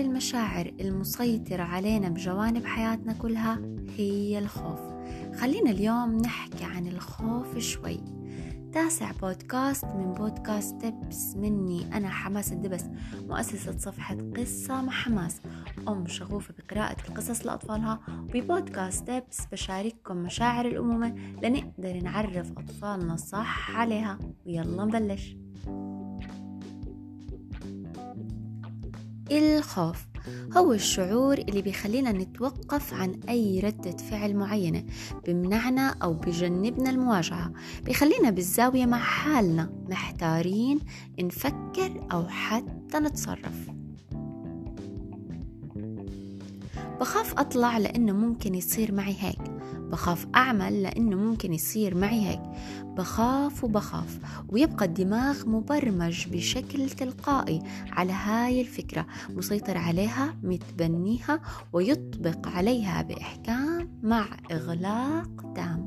المشاعر المسيطرة علينا بجوانب حياتنا كلها هي الخوف. خلينا اليوم نحكي عن الخوف شوي. تاسع بودكاست من بودكاست تبس مني أنا حماس الدبس مؤسسة صفحة قصة مع حماس. أم شغوفة بقراءة القصص لأطفالها وببودكاست تبس بشارككم مشاعر الأمومة لنقدر نعرف أطفالنا صح عليها. ويلا نبلش. الخوف. هو الشعور اللي بيخلينا نتوقف عن أي ردة فعل معينة بمنعنا أو بجنبنا المواجهة. بيخلينا بالزاوية مع حالنا محتارين نفكر أو حتى نتصرف. بخاف أطلع لأنه ممكن يصير معي هيك. بخاف أعمل لأنه ممكن يصير معي هيك. بخاف وبخاف ويبقى الدماغ مبرمج بشكل تلقائي على هاي الفكرة مسيطر عليها متبنيها ويطبق عليها بإحكام مع إغلاق تام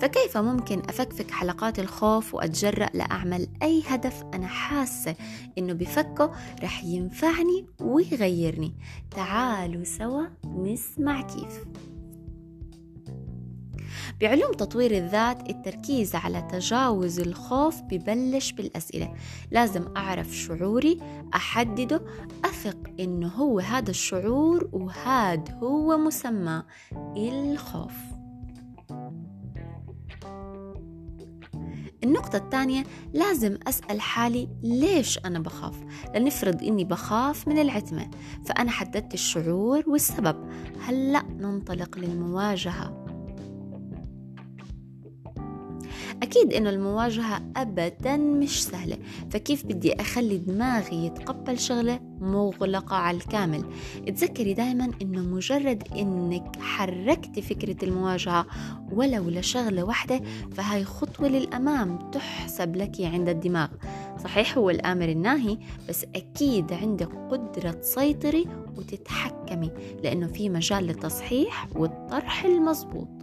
فكيف ممكن أفكفك حلقات الخوف وأتجرأ لأعمل أي هدف؟ أنا حاسة إنه بفكه رح ينفعني ويغيرني. تعالوا سوا نسمع كيف. بعلوم تطوير الذات التركيز على تجاوز الخوف ببلش بالأسئلة. لازم أعرف شعوري أحدده أثق إنه هو هذا الشعور وهاد هو مسمى الخوف. النقطة الثانية لازم أسأل حالي ليش أنا بخاف؟ لنفرض إني بخاف من العتمة فأنا حددت الشعور والسبب. هلأ ننطلق للمواجهة. أكيد إنه المواجهة أبدا مش سهلة فكيف بدي أخلي دماغي يتقبل شغلة مغلقة على الكامل؟ تذكري دايما إنه مجرد إنك حركتي فكرة المواجهة ولو لشغلة واحدة فهاي خطوة للأمام تحسب لك عند الدماغ. صحيح هو الآمر الناهي بس أكيد عندك قدرة تسيطري وتتحكمي لأنه في مجال للتصحيح والطرح المضبوط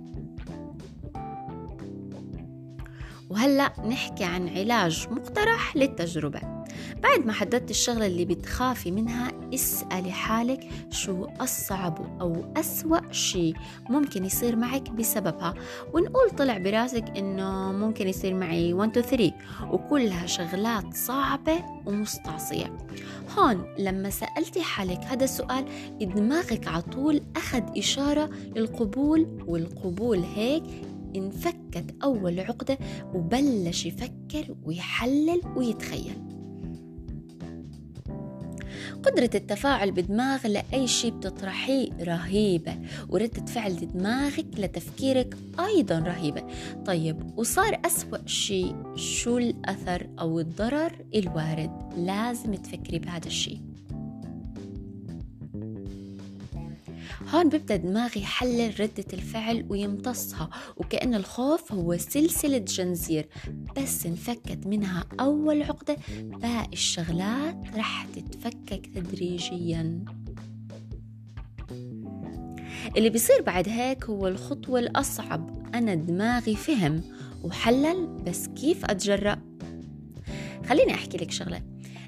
وهلأ نحكي عن علاج مقترح للتجربة. بعد ما حددت الشغلة اللي بتخافي منها اسألي حالك شو أصعب أو أسوأ شيء ممكن يصير معك بسببها. ونقول طلع براسك إنه ممكن يصير معي 1 2 3 وكلها شغلات صعبة ومستعصية. هون لما سألتي حالك هذا السؤال دماغك عطول أخذ إشارة للقبول والقبول هيك انفكت أول عقدة وبلش يفكر ويحلل ويتخيل. قدرة التفاعل بدماغ لأي شيء بتطرحيه رهيبة وردة فعل دماغك لتفكيرك أيضا رهيبة. طيب وصار أسوأ شيء شو الأثر أو الضرر الوارد؟ لازم تفكري بهذا الشيء. هون بيبدأ دماغي يحلل ردة الفعل ويمتصها وكأن الخوف هو سلسلة جنزير بس انفكت منها أول عقدة باقي الشغلات رح تتفكك تدريجيا. اللي بيصير بعد هيك هو الخطوة الأصعب. أنا دماغي فهم وحلل بس كيف أتجرأ؟ خليني أحكي لك شغلة.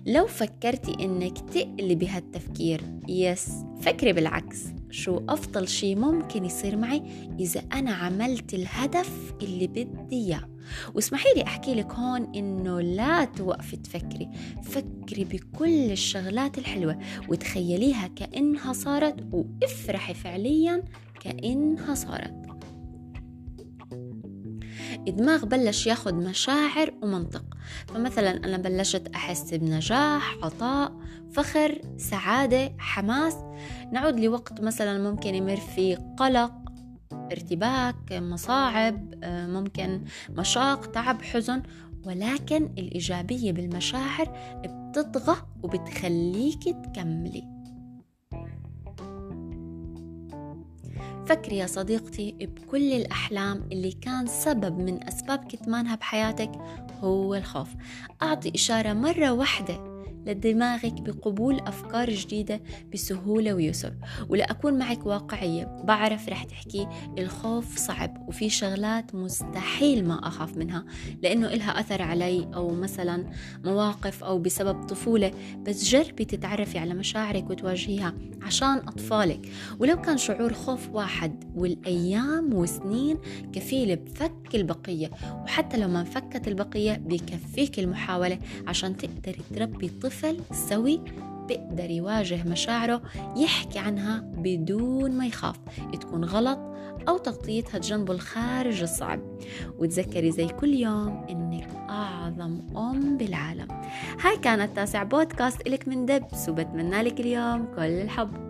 لو فكرتي إنك تقلبي هالتفكير يس فكري بالعكس. شو أفضل شي ممكن يصير معي إذا أنا عملت الهدف اللي بدي إياه. واسمحي لي أحكي لك هون إنه لا توقفي تفكري. فكري بكل الشغلات الحلوة وتخيليها كأنها صارت وافرحي فعليا كأنها صارت. الدماغ بلش ياخد مشاعر ومنطق. فمثلا أنا بلشت أحس بنجاح عطاء فخر سعادة حماس. نعود لوقت مثلا ممكن يمر فيه قلق ارتباك مصاعب ممكن مشاق تعب حزن. ولكن الإيجابية بالمشاعر بتطغى وبتخليك تكملي. فكري يا صديقتي بكل الأحلام اللي كان سبب من أسباب كتمانها بحياتك هو الخوف. أعطي إشارة مرة واحدة لدماغك بقبول أفكار جديدة بسهولة ويسر. ولأكون معك واقعية بعرف رح تحكي. الخوف صعب وفي شغلات مستحيل ما أخاف منها لأنه إلها أثر علي أو مثلا مواقف أو بسبب طفولة. بس جربي تتعرفي على مشاعرك وتواجهيها عشان أطفالك. ولو كان شعور خوف واحد والأيام وسنين كفيلة بفك البقية. وحتى لو ما انفكت البقية بكفيك المحاولة عشان تقدري تربي طفل سوي بيقدر يواجه مشاعره يحكي عنها بدون ما يخاف. تكون غلط أو تغطيتها جنبه الخارج الصعب. وتذكري زي كل يوم إنك أعظم أم بالعالم. هاي كانت تاسع بودكاست إلك من دبس وبتمنى لك اليوم كل الحب.